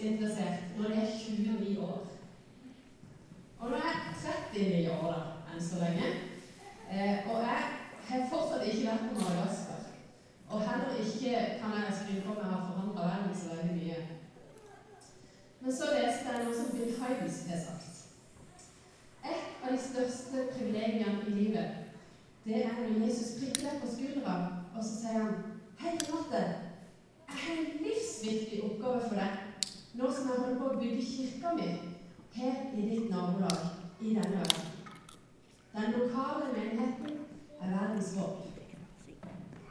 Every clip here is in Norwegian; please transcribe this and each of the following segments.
interessert når jeg er 29 år. Og nå er jeg 39 år da, enn så lenge. Eh, og jeg har fortsatt ikke vært på Madagaskar. Og heller ikke kan jeg skrive på jeg har ha forandra verden så veldig mye. Men så leste jeg noe som Bill Hydens har sagt. Et av de største privilegiene i livet det er når Jesus prikker deg på skuldra, og så sier han Hei, Renate. Jeg har en livsviktig oppgave for deg holder på å bygge kirka mi her i ditt nabolag i denne verden. Den lokale menigheten er verdens håp.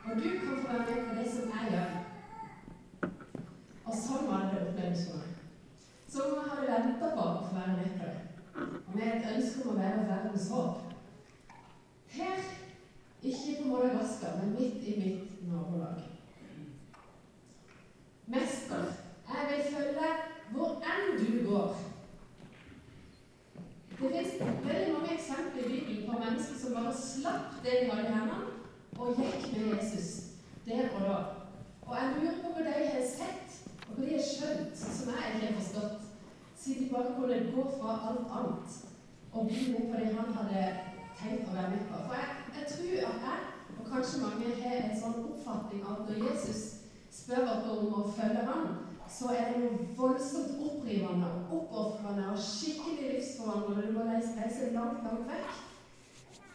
Og du kan få være med på det som jeg gjør. Og sånn var det det opplevdes for meg. Som jeg hadde venta på å få være med på det. Og med et ønske om å være verdens håp. Her ikke på Madagaskar, men midt i mitt nabolag. Mester, jeg vil følge hvor enn du går. Det finnes veldig mange eksempler i Bibelen på mennesker som bare slapp det de hadde i hendene, og gikk med Jesus der og da. Og jeg lurer på hva de har sett, og hva de har skjønt, som jeg ikke har forstått, siden de bare kunne gå fra alt annet og bli med på det han hadde tenkt å være med på. For jeg, jeg tror at jeg, og kanskje mange, har en sånn oppfatning av at når Jesus spør oss om å følge ham, så er det noe voldsomt opprivende og oppofrende og skikkelig livsforvandlende. Du må reise langt, langt vekk.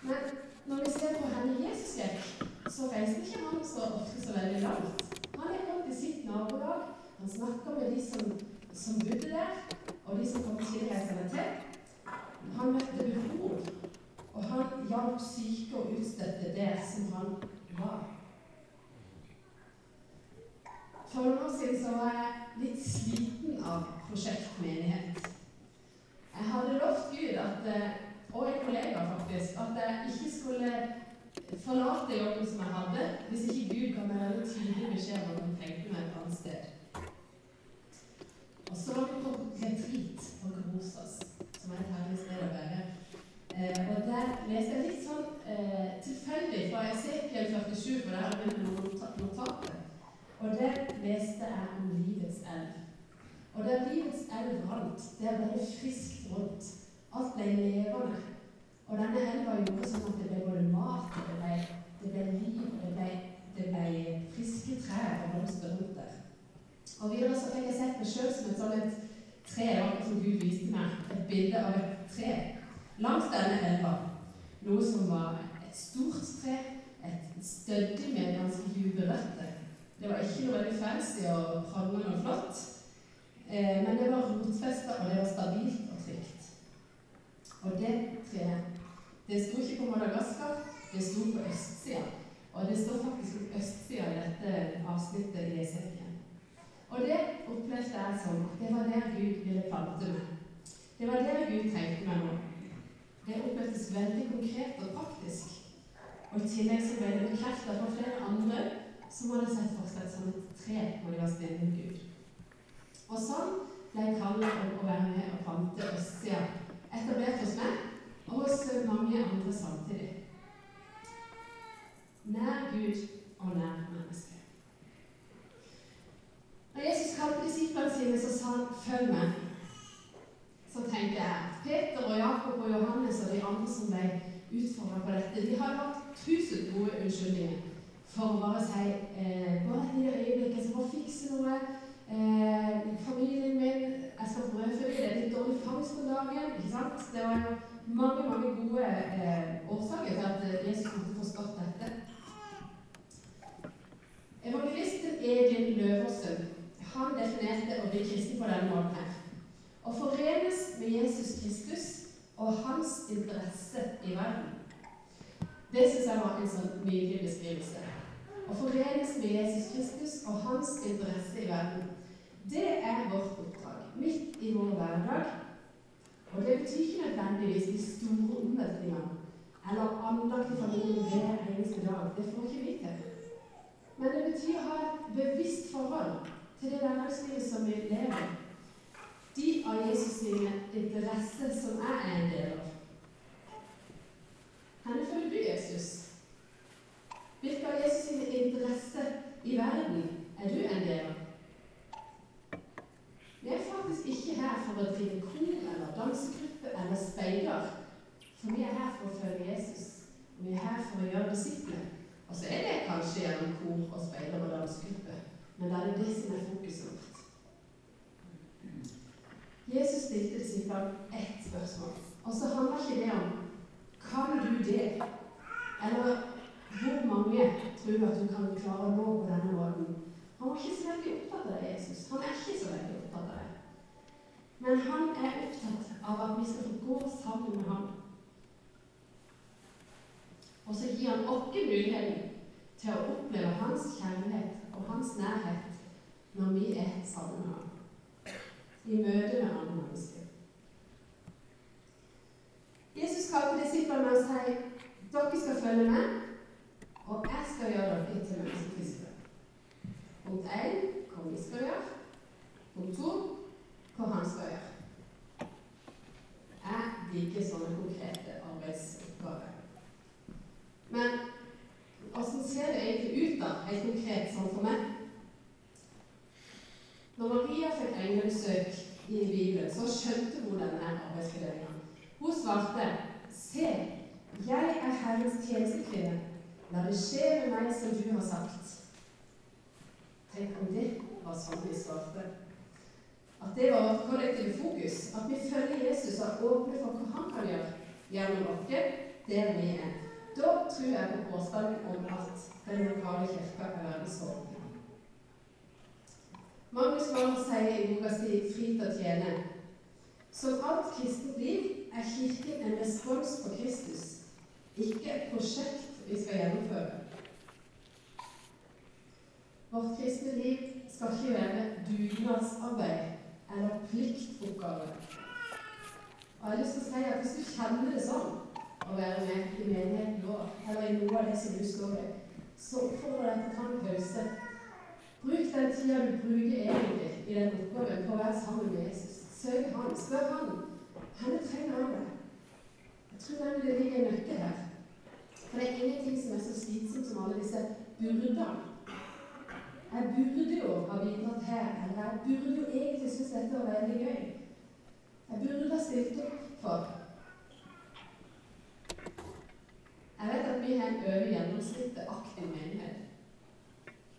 Men når vi ser på henne Jesus gikk, så reiste ikke han så ofte så veldig langt. Han gikk opp til sitt nabolag. Han snakka med de som, som bodde der, og de som kom tilreisende til. Han møtte behov. Og han hjalp syke og utstøtte det som han var. For noen år siden så var jeg litt sliten av prosjektmenighet. Jeg hadde lovt Gud at, eh, og en kollega faktisk at jeg ikke skulle forlate jobben som jeg hadde, hvis ikke Gud meg veldig tydelig beskjed om at han trengte meg et annet sted. Og så var vi på retreat på Grosas, som er et herlig sted å være. Eh, og Der leste jeg litt sånn eh, tilfeldig fra Esekiel 47, for der har vi noen notater. Og der leste jeg om livets elv. Og der livets elv rant, der ble det friskt rundt. Alt ble levende. Og denne elva gjorde sånn at det ble både mat, det ble, det ble liv, det ble, det ble friske trær og blomster rundt der. Og videre så fikk jeg sett meg sjøl som et sånt tre, som Gud viste meg. Et bilde av et tre langs denne elva. Noe som var et stort tre, et stødig med ganske dype røtter. Det var ikke noe veldig fancy og prangende og flott, eh, men det var rotfesta, og det var stabilt og trygt. Og det treet det sto ikke på Madagaskar, det sto på østsida. Og det står faktisk på østsida i dette avsnittet i Esekiel. Og det opplevde jeg som det var der Gud ville plante meg. Det var der Gud trengte meg nå. Det opplevdes veldig konkret og praktisk. Og I tillegg så ble det bekreftet for flere andre som hadde sett for seg som et tre hvor de var stille med Gud. Og sånn ble kallet om å være med og plante østsida etablert hos meg og hos mange andre samtidig. Nær Gud og nær mennesket. Når Jesus kalte disiplene sine, så sa han 'følg meg' så tenker jeg Peter og Jakob og Johannes og de andre som ble utfordra på dette, de har hatt tusen gode unnskyldninger for å bare si eh, Bare i det øyeblikket jeg skal bare fikse noe. Eh, familien min Jeg skal brødfø det er litt dårlig fangst om dagen. ikke sant? Det var jo mange mange gode eh, årsaker til at eh, Jesus måtte forstått dette. Evangelisten Egil Løversen han definerte å bli kristen på denne måten her Å forenes med Jesus Kristus og hans interesse i verden. Det syns jeg var en sånn nydelig beskrivelse. Å forenes med Jesus Kristus og hans interesse i verden. Det er vårt oppdrag midt i vår hverdag. Og det betyr ikke nødvendigvis de store omveltningene eller andakt i familien hver eneste dag. Det får ikke vi til. Men det betyr å ha et bevisst forhold til det hverdagslivet som vi lever. De av Jesus sine interesser som jeg er en del av. Hvor følger du Jesus? Hvilke Jesus i verden er du en del av? Vi er faktisk ikke her for å drive kor eller dansegruppe eller speider. For vi er her for å følge Jesus. Vi er her for å gjøre disipler. Og så er det kanskje gjennom kor og speider og dansegruppe, men da er det det som er fokuset vårt. Jesus stilte disiplene ett spørsmål, og så handler ikke det om kan du det? Eller hvor mange tror at du kan klare å nå på denne måten? Han var ikke så veldig opptatt av Jesus. Han er ikke så veldig opptatt av det. Men han er opptatt av at vi skal få gå sammen med ham. Og så gir han oss muligheten til å oppleve hans kjærlighet og hans nærhet når vi er sammen med ham. I møte med andre mennesker. Jesus kalte disiplene og sier dere skal følge med, og jeg skal gjøre dere til menneskefiskere. Punkt 1 hva vi skal gjøre. Punkt 2 hva han skal gjøre. Jeg liker sånne konkrete arbeidsoppgaver. Men åssen ser det egentlig ut, da, helt konkret, sånn for meg? Når Maria fikk englebesøk i Bibelen, så skjønte hun denne arbeidsfordelinga. Hun svarte, Se, jeg er Herrens tjenestekvinne. La det skje med meg som du har sagt. Tenk om det var sånn vi svarte. At det var vårt kollektive fokus. At vi følger Jesus og åpner for hva han kan gjøre gjennom oss der vi er. Da tror jeg på påstanden om at den lokale kirka er verdensorden. Magnus Mann sier i boka si til å tjene' som alt kristent liv er Kirken en respons på Kristus, ikke et prosjekt vi skal gjennomføre. Vårt kristne liv skal ikke være dugnadsarbeid eller pliktoppgave. Og jeg har lyst til å si at Hvis du kjenner det sånn å være med i menigheten vår, eller i noe av det som du står i, så oppfordrer jeg deg til å ta en pause. Bruk den tida du bruker egentlig i den oppgaven på å være sammen med Jesus. Søk Han. Spør Han han trenger han det. Jeg tror det ligger en nøkkel her. For det er ingenting som er så slitsomt som alle disse burdene. Jeg burde jo ha bidratt her, eller jeg burde jo egentlig synes dette var veldig gøy. Jeg burde ha stilt opp for Jeg vet at vi har en over gjennomsnittet aktiv menighet.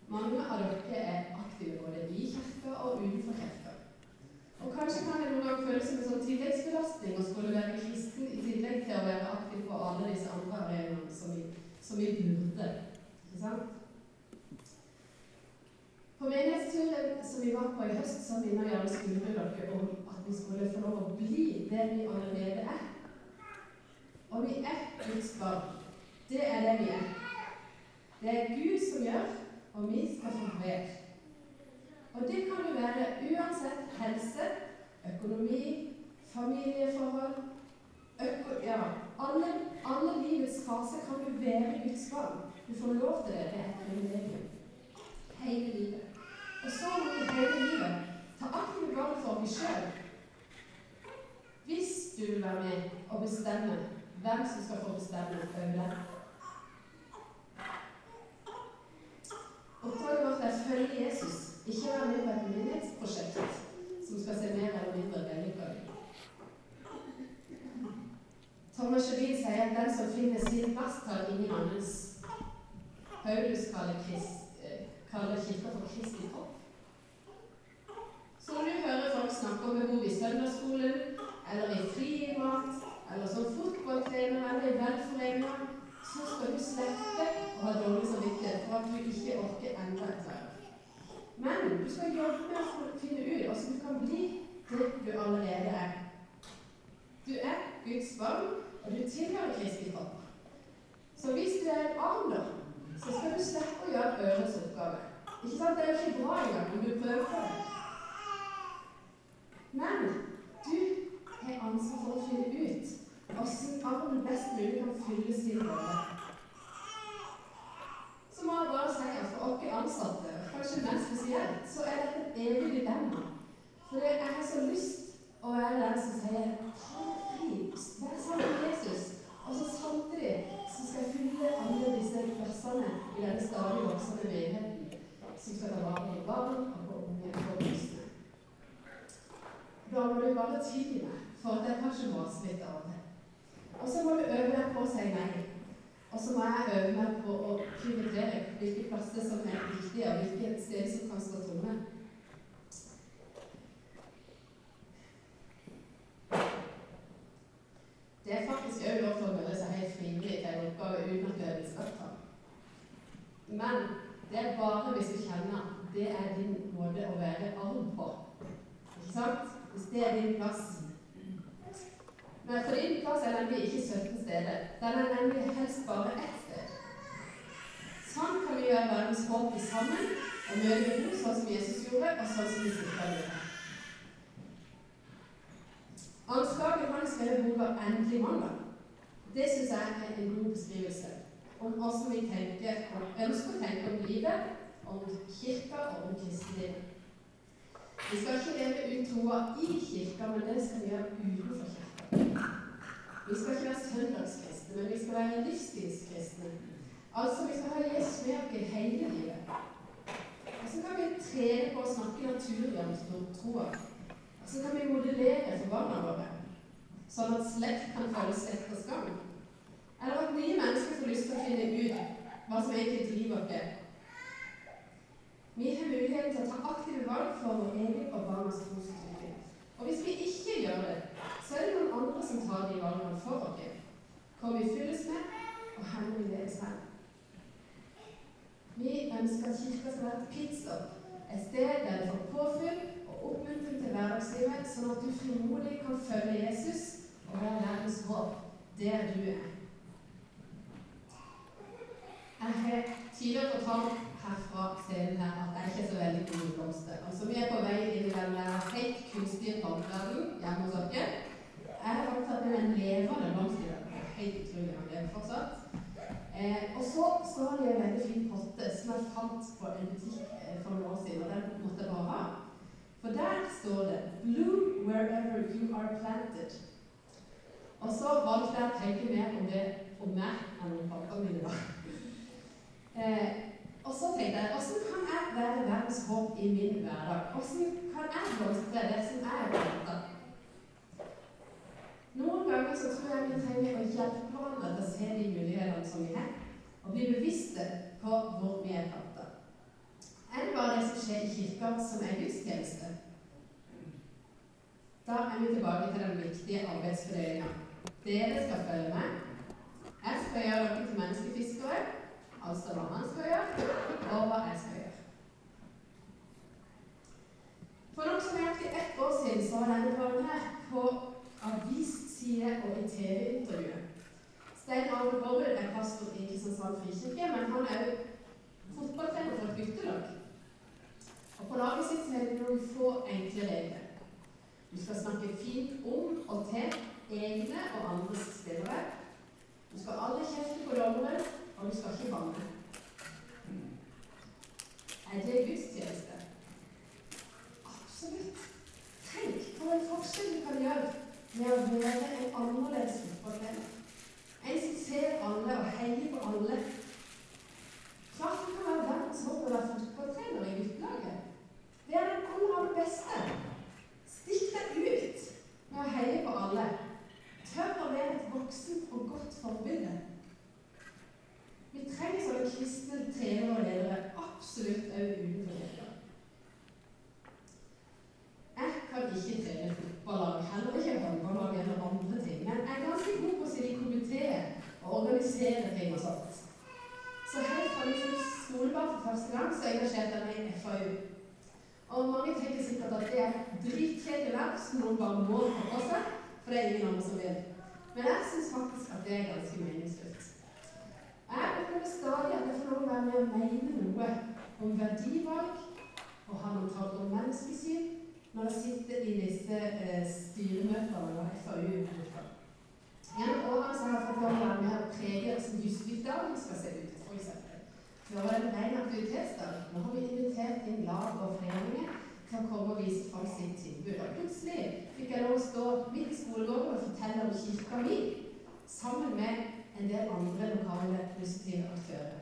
Mange av dere er aktive både i kirka og utenfor kirka. Og kanskje kan det noen gang føles som en sånn tilleggsbelastning å skulle være kristen i tillegg til å være aktiv på alle disse andre arenaene som, vi burde. Ikke sant? På menighetsturen som vi var på i høst, så minner gjerne skolen dere om at vi skulle få lov å bli det vi allerede er. Og vi er Guds barn. Det er det vi er. Det er Gud som gjør, og vi skal få være. Og det kan jo være uansett helse, økonomi, familieforhold ja, alle, alle, livets faser kan du være Guds barn. Du får lov til det. Det er et privilegium. Hele livet. Og så må du hele livet ta aktive valg for deg sjøl. Hvis du vil være med og bestemme hvem som skal få bestemme over deg. Oppdraget vårt er følge Jesus ikke være med på et menighetsprosjekt som skal se mer eller mindre vellykka ut. Thomas Sjøvin sier at den som finner sin plass, tar ingen annens. Paulus kaller, Krist, eh, kaller kirka for Kristi kropp. Så når du hører folk snakke om behov i søndagsskolen, eller i friidrett, eller som fotballtrener eller i velforeninga, så skal du slippe å ha dårlig samvittighet for at du ikke orker enda et verv. Men du skal jobbe med å finne ut hvordan du kan bli det du allerede er. Du er Guds barn, og du tilhører Kristi kropp. Så hvis du er en arm, så skal du slippe å gjøre øverste oppgave. Ikke sant? Det er jo ikke bra engang om du prøver på det. Men du har ansvar for å finne ut hvordan armen best mulig kan fylle sin rolle. Så må jeg bare si at for oss ansatte, kanskje mest spesielt, så er dette et evig dilemma. For jeg har så lyst å være den som sier vær sammen med Jesus. Og så samtidig så skal jeg fylle alle disse plassene i denne stadig voksende menigheten som skal ta vare på barn og på unge og voksne. Da må du bare tilgi meg for at jeg kanskje maser litt av til. Og så må du øve deg på å si nei. Og så må jeg øve meg på å prioritere hvilke plasser som er viktige, og hvilke steder som kan stå tomme. Det er faktisk òg lov til å melde seg helt frivillig til en oppgave uten at du er blitt spurt om. Men det er bare hvis du kjenner det er din måte å være arm på. Ikke sant? Hvis det er din plass. Men for din plass er nemlig ikke 17 steder. Den er nemlig helst bare ett sted. Sånn kan vi gjøre verdens håp sammen og møte Gud sånn som Jesus gjorde, og sånn som vi skal gjøre. Anslaget han skrev boka 'Endelig mandag'. Det syns jeg er en god beskrivelse om hvordan vi tenker og ønsker å tenke om livet, om kirka og om kristenlivet. Vi skal ikke leve ut troa i kirka, men det skal vi gjøre utenfor kirka. Vi skal ikke være søndagskristne, men vi skal være livsstilskristne. Altså, vi skal ha Jesus med hele livet. Og så kan vi trene på å snakke naturlig om troa. Og så kan vi modellere for barna våre, sånn at slekt kan følge slekters gang. Eller at nye mennesker får lyst til å finne ut hva som egentlig driver oss. Vi har muligheten til å ta aktive valg for vår egen og barnas trosutvikling. Og hvis vi ikke gjør det, så er det noen andre som tar de valgene for oss. Hvor vi fylles med, og hvor vi ledes hen. Vi ønsker at Kirka skal være et pitstop, et sted der du får påfyll og oppmuntring til hverdagslivet, sånn at du frimodig kan følge Jesus og være verdens håp der du er. Jeg har tidligere fortalt her fra scenen her at jeg ikke er så veldig god i blomster. Altså, vi er på vei inn i den helt kunstige planteverdenen hjemme hos dere. Jeg har hatt med en levende blomst i dag. Helt utrolig han lever fortsatt. Eh, og så står det en veldig fin potte som jeg fant på en butikk eh, for noen år siden. og Den måtte jeg bare ha. For der står det 'Bloom wherever you are planted'. Og så valgte jeg å tenke mer om det om meg enn om plantene mine. Eh, og så tenkte jeg hvordan kan jeg være verdens håp i min hverdag? Hvordan kan jeg blomstre det som jeg er planta? Noen ganger så tror jeg vi trenger å hjelpe hverandre til å se de mulighetene som vi har, og bli bevisste på hvor vi er planta. Er det bare det som skjer i kirka, som er gudstjeneste? Da er vi tilbake til den viktige arbeidsfordelinga. Dere skal følge med. Jeg skal gjøre dere til menneskefiskere, altså hva han skal gjøre, og hva jeg skal gjøre. For nokså nøyaktig ett år siden så var denne karen her på avisside og i TV-intervjuet. Stein Arne Borrud er pastor i Kristiansand frikirke, men han er òg fotballtrener for et guttelag. Og på laget sitt er det noen få enkle regler. Du skal snakke fint om og til egne og andres spillere. Du skal aldri kjefte på dommeren, og du skal ikke banne. Er det gudstjeneste? Absolutt. Tenk på en forskjell du kan gjøre med å være en annerledes fotballtrener. En som ser alle og heier på alle. Klart du kan være verdens håp å være fotballtrener i guttelaget. Det er den aller, aller beste. Stikk deg ut med å heie på alle. Tør å være et voksent og godt forbilde. Vi trenger sånne kristne trenere og ledere absolutt òg utenfor kirka. Jeg kan ikke trene fotballag, heller ikke håndballag eller andre ting, men jeg er ganske god på å sitte i komité og organisere ting og sånt. Så helt fra liksom skolebarn for første gang så engasjerte jeg meg i FAU. Og mange tenker sikkert at det er dritkjedelig verv som noen bare må ta på seg, for det er ingen andre som vil. Men jeg syns faktisk at det er ganske meningsfullt. det stadig at jeg får lov å være med og mene noe om verdivalg og ha noen tanker om menneskesyn når jeg sitter i disse eh, styremøtene og FAU-møter. Gjennom årene så har jeg fått lov å være med og prege hvordan Jusvikdagen skal se ut, f.eks. Før var det en ren aktivitetsdag. Nå har vi invitert inn lag og foreninger til å og sitt tilbud. Og plutselig fikk jeg lov å stå midt i skolegården og fortelle om kirka mi sammen med en del andre lokale positive aktører.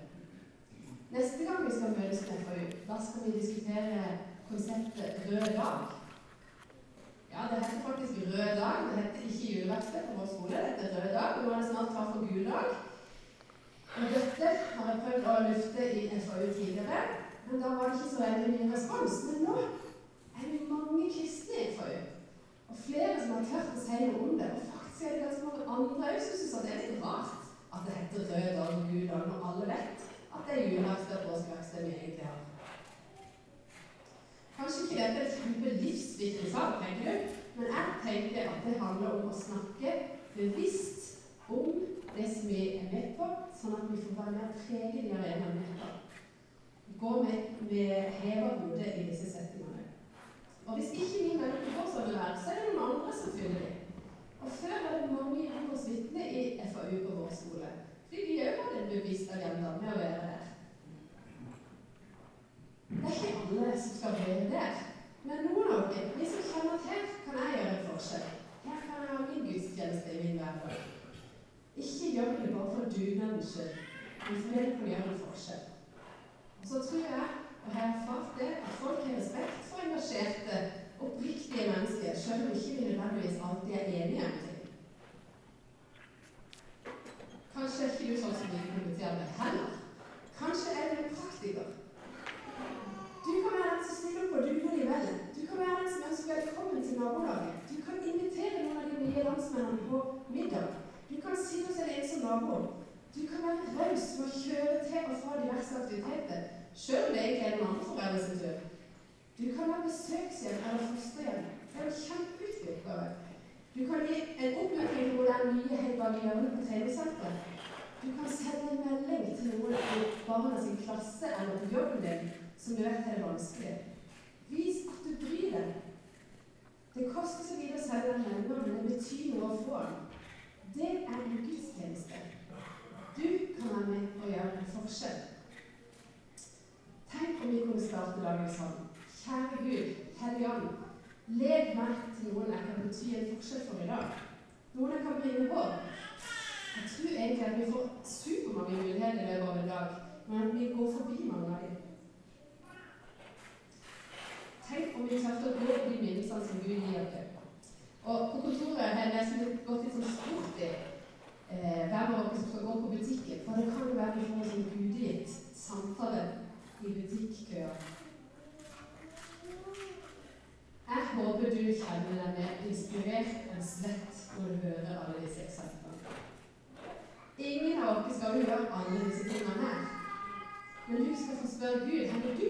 Neste gang vi skal møtes på FAU, da skal vi diskutere konseptet rød dag. Ja, det heter faktisk rød dag. Det heter ikke juleverksted på vår skole. Det heter rød dag. Nå er snart klar for gul dag. Og dette har jeg prøvd å lufte i FAU tidligere, men da var det ikke så veldig mye respons. Men nå er det mange kristne i FAU, og flere som har tørt å si noe om det. Og faktisk er det ganske mange andre òg som syns det er litt rart at det heter rød dag og gul dag, når alle vet at det er julaften og påskeverksted vi egentlig har. Kanskje ikke dette er et kjempelivsviktig sak, tenker du, men jeg tenker at det handler om å snakke bevisst om det som vi er med på, sånn at vi får være med og prege de arenaene vi har. Gå med, med heva hode i disse settingene. Og hvis ikke vi mennesker får sånne vær, så er det noen andre som fyller dem. Og før er det mange Jehovas vitne i FAU på vår skole. Fordi de òg hadde en bevisst agenda med å være der. Det er ikke alle som skal være der. Men noen av dere, vi som kjenner her kan jeg gjøre en forskjell. Her kan jeg ha min gudstjeneste i min hverdag. Ikke gjør det bare for dugnadens skyld, men fordi det kan gjøre en forskjell. Og så tror jeg, og har erfart det, at folk har respekt for engasjerte, oppriktige mennesker, selv om ikke vi nødvendigvis alltid er enige om ting. Kanskje er ikke du sånn som vi kommenterer med heller. Kanskje er du en praktiker. Du kan være den som stiller på dugnad i velden. Du kan være den som ønsker velkommen til nabolaget. Du kan invitere noen av de nye landsmennene på middag. Du kan si noe til en ensom nabo. Du kan være raus med å kjøre til og fra diverse aktiviteter, selv om det egentlig er den andre foreldre tur. Du kan være besøkshjem eller fosterhjem. Det er en kjempeviktig oppgave. Du kan gi en oppmuntring til hvor det nye helt bak hjørnet på treningssenteret. Du kan sende en melding til noen i barna klasse eller på jobben din som du vet er vanskelig. Vis at du bryr deg. Det koster så lite å sende en melding, men det betyr noe å få den. Det er en gudstjeneste. Du kan være med og gjøre en forskjell. Tenk om vi kunne starte dagen sånn. Kjære Gud, Hellige Ånd, led meg til noen jeg kan bety en forskjell for i dag. Noen jeg kan bringe håp. Jeg tror egentlig at vi får supermange muligheter i løpet av en dag, men vi går forbi mange av dem. Tenk om vi tørte å gå de minnelsene som Gud gir oss. Og på kontoret har jeg nesten gått litt sånn sport i eh, hvem av dere som skal gå på butikken. For det kan jo være vi får en sånn gudegitt samtale i butikkøa. Jeg håper du kjenner deg mer inspirert enn svett når du hører alle disse eksemplene. Ingen av dere skal gjøre alle disse tingene her. Men du skal få spørre Gud hvor du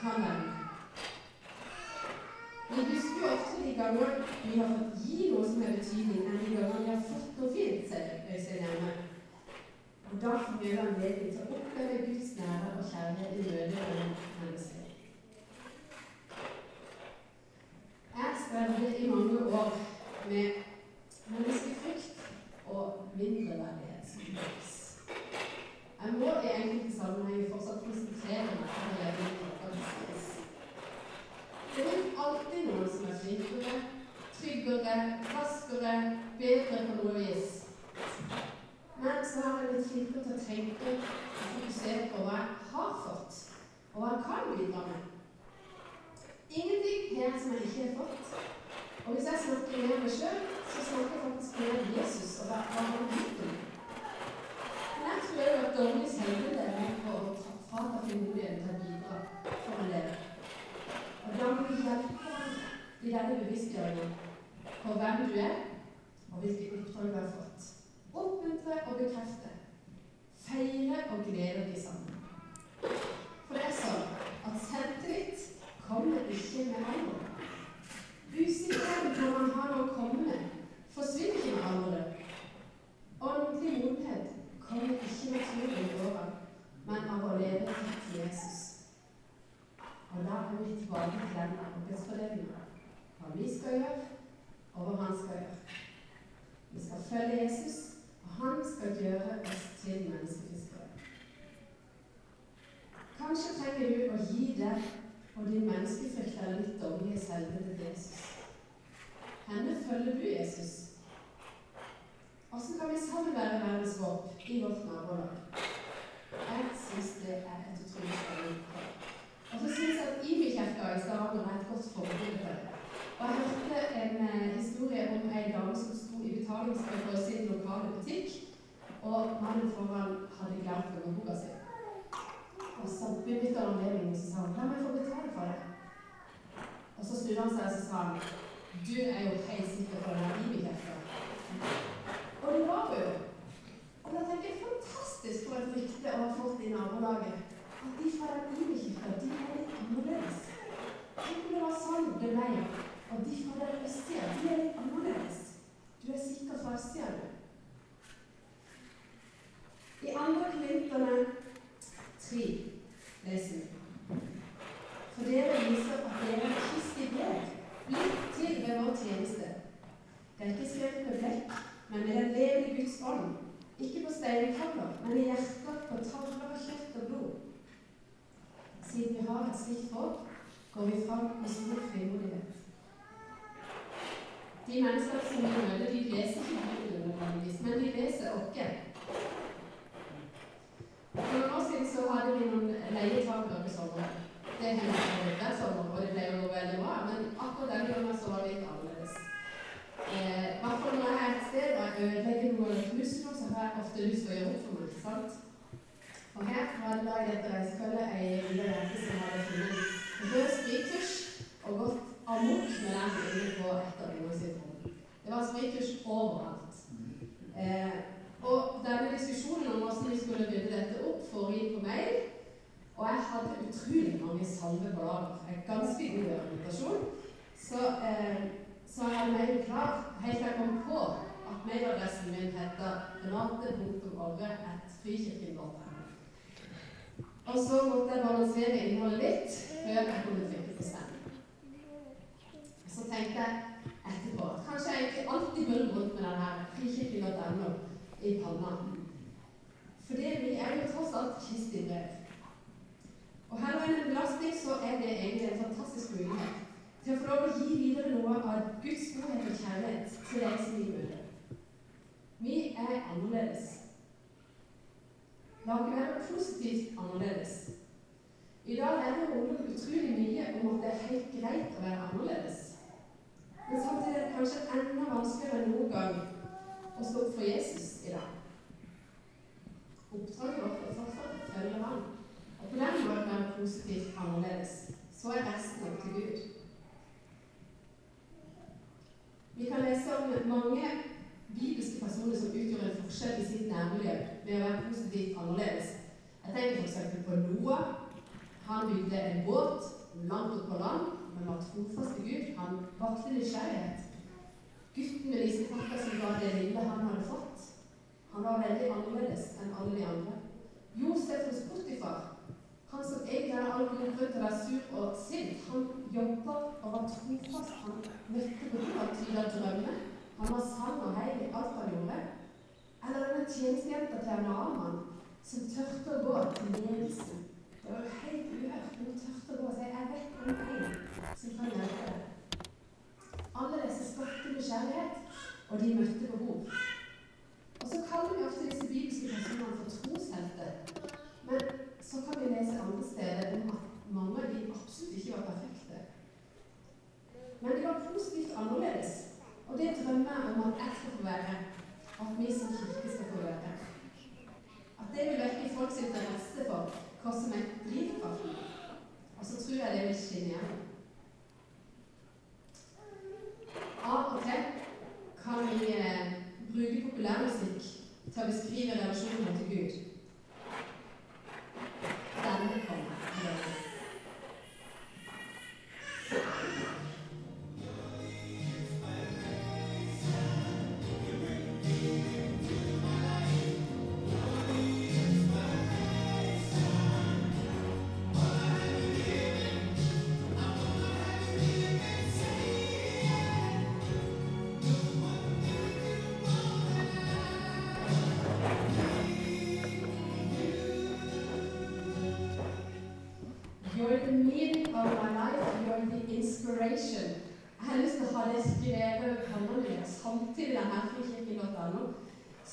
kan være med. Vi husker jo ofte de gangene vi har fått gi noe som er betydning, enn de gangene vi har fått noe fint, sier Øystein Hjemme. Og da får vi anledning til å oppleve Guds nærvær og kjærlighet i møte med mennesker. Jeg strevde i mange år med menneskefrykt og mindreverdighetskompleks. Seg og sa 'Du er jo helt sikker på den Imi-kirka'. Og det var hun jo. Og da tenker jeg fantastisk for et rykte å ha fått i nabolaget. At de fra den Imi-kirka, de er litt annerledes. Tenk om det var sånn det ble. Og de fra den østsida, de er litt annerledes. Du er sikker fra du. I andre Korinterne 3 leser vi. For dere viser at dere er blitt til ved vår tjeneste. Det er ikke skrevet med blekk, men med den levende Guds ånd. Ikke på steinkaller, men i hjerter, på tavler av kjøtt og blod. Siden vi har et slikt håp, går vi fram med stor frimodighet. De mennesker som vi møter, de leser ikke Bibelen nødvendigvis, men de leser oss. For noen år siden så hadde vi noen leietakere på sommeren. Det hender hver sommer, og pleier å gå veldig bra, men akkurat den gangen så var det litt annerledes. Eh, hvert fall når jeg er et sted og jeg ødelegger noe muskler, så har jeg ofte lyst til å gjøre opp for noe. sant? Og her var det da i dette reisefølget ei jente som hadde funnet rød sprittusj og gått amok med den inne på et av noen sitt rom. Det var sprittusj overalt. Eh, og denne diskusjonen om hvordan vi skulle rydde dette opp, foregikk på mail. Og jeg hadde utrolig mange på. En ganske god argumentasjon. Så, eh, så jeg hadde klar helt til jeg kom på at mailadressen min heter renate.orre.frikirken.no. Og så måtte jeg balansere innholdet litt før jeg kunne trykke på send. Så tenkte jeg etterpå kanskje jeg ikke alltid burde gått med denne frikirken.no i panna. For vi er jo tross alt Kristi brev. Og heller enn en belastning så er det egentlig en fantastisk mulighet til å få lov å gi videre noe av Guds godhet og kjærlighet til deg som vi møter. Vi er annerledes. La oss være positivt annerledes. I dag lærer ungdom utrolig mye om at det er helt greit å være annerledes. Men samtidig er det kanskje enda vanskeligere enn noen gang å stå opp for Jesus i dag. Oppdraget vårt er fortsatt å følge ham. Og på den måten være positivt annerledes. Så er resten opp til Gud. Vi kan lese om mange bibelske personer som utgjør en forskjell i sitt nærmiljø ved å være positivt annerledes. Jeg tenker f.eks. på Noah. Han bygde en båt langt opp på land, men var trofast til Gud. Han vakte nysgjerrighet. Gutten med disse pakka som var det lille han hadde fått, han var veldig annerledes enn alle de andre. Josef hos Potifar, han som egentlig hadde all grunn til å være sur og sint, han jobba og var trofast. Han møtte behov, han tyda drømmer. Han var sann og heil i alt han gjorde. Eller denne tjenestejenta til Naaman som turte å gå til ledelsen. Det var jo helt uhørt, hun turte å gå og si 'Jeg vet om en som kan hjelpe deg'. Alle disse skapte kjærlighet, og de møtte behov. Og så kaller vi ofte disse bibelske personene for troshelter. Men så kan vi lese andre steder om at mange av de absolutt ikke var perfekte. Men det var positivt annerledes. Og det drømmer om at jeg skal få være. At vi som kirke skal få være. At det vil vekke folks interesse for hva som er drivkraften. Og så tror jeg det vil skinne igjennom.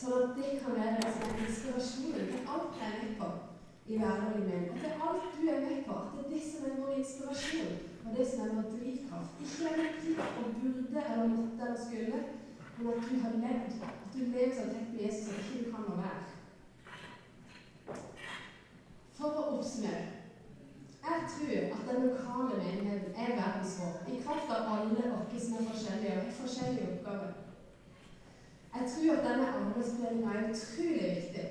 At det kan være en inspirasjonen til alt jeg er med på i hverdagen min. Og er alt du er med på, at det er det som er vår inspirasjon, og det som er vår drivkraft. Ikke det plikt og burde eller måtte eller skulle, men at du har levd. At du lever så tett med Jesus at ikke du kan la være. For å oppsummere jeg tror at den lokale menigheten er verdens håp, i kraft av alle oss som er forskjellige og har forskjellige oppgaver. Jeg tror at denne arbeidsdelinga er utrolig viktig.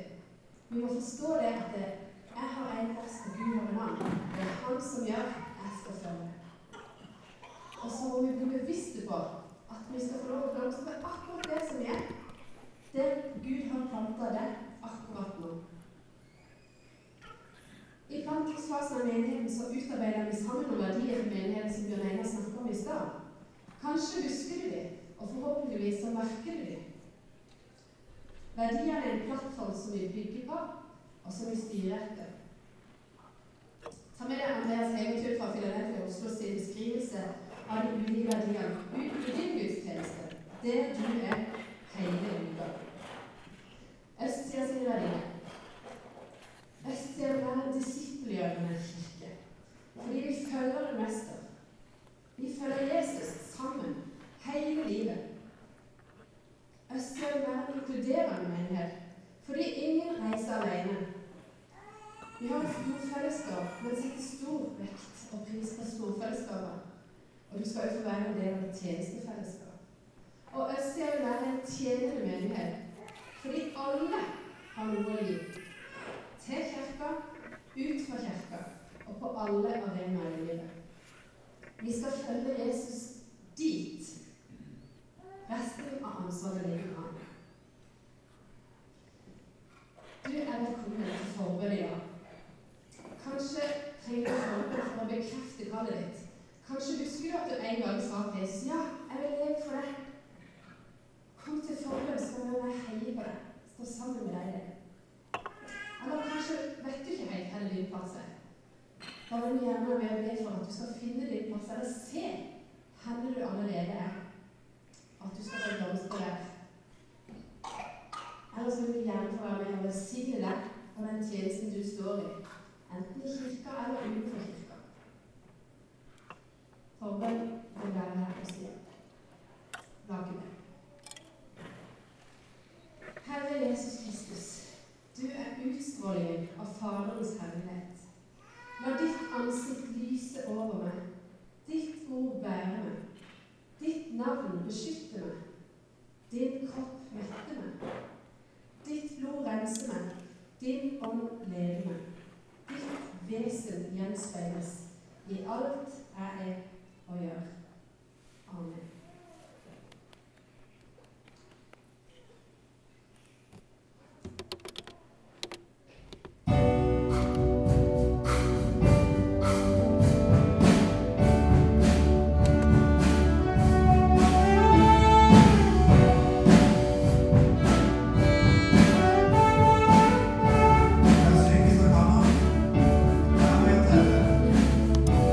Vi må forstå det at det, jeg har en og Gud og en annen. Det er Han som gjør, jeg skal følge. Og så må vi bli bevisste på at vi skal få lov til å blomstre akkurat det som er. Det Gud har planta det akkurat nå. I plantingsfasen av menigheten så utarbeider vi sammen noen verdier for menigheten som Bjørn Einar snakket om i stad. Kanskje husker du dem, og forhåpentligvis så merker du dem. Verdiene er en plattform som vi bygger på, og som vi styrer etter. Ta med deg Andreas Eventyr fra Filadelfia Oslo sin beskrivelse av de ulike verdiene ut i din gudstjeneste, der du er hele uka. Østsida sine verdier. Østsida er en disippelgjørende kirke. Fordi vi følger en mester. Vi følger Jesus sammen hele livet. Østsida vil være en inkluderende menighet. Fordi ingen reiser alene. Vi har et storfellesskap, men setter stor vekt og pris på storfellesskapet. Og du skal jo få være en del av et tjenestefellesskap. Og Østsida vil være en tjenende menighet. Fordi alle har noe å gi. Til kirka, ut fra kirka og på alle arenaer i livet. Vi skal følge Jesus dit. Resten av ansvaret ligger an. Du er velkommen til forbud i dag. Kanskje trenger du forbud for å bekrefte kallet ditt. Kanskje husker du at du en gang sa til Jesus ja, jeg vil leve for deg. Kom til forbud, så kan jeg heie på deg. Stå sammen med deg i det. Eller kanskje vet du ikke helt hvor din plass er. Da vil vi gjerne være med for at du skal finne din plass, eller se hvor du allerede er. At du skal få blomstre der. Eller så vil vi gjerne få være med og velsigne deg for den tjenesten du står i, enten i kirka eller utenfor kirka. Forbønn vil være her hos deg. Lage med. Herre Jesus Kristus, du er utstrålingen av herlighet. La ditt ansikt lyse over meg, ditt ord bære meg, ditt navn beskytte meg, din kropp mette meg, ditt blod rense meg, din ånd lede meg, ditt vesen gjenspeiles i alt jeg er og gjør.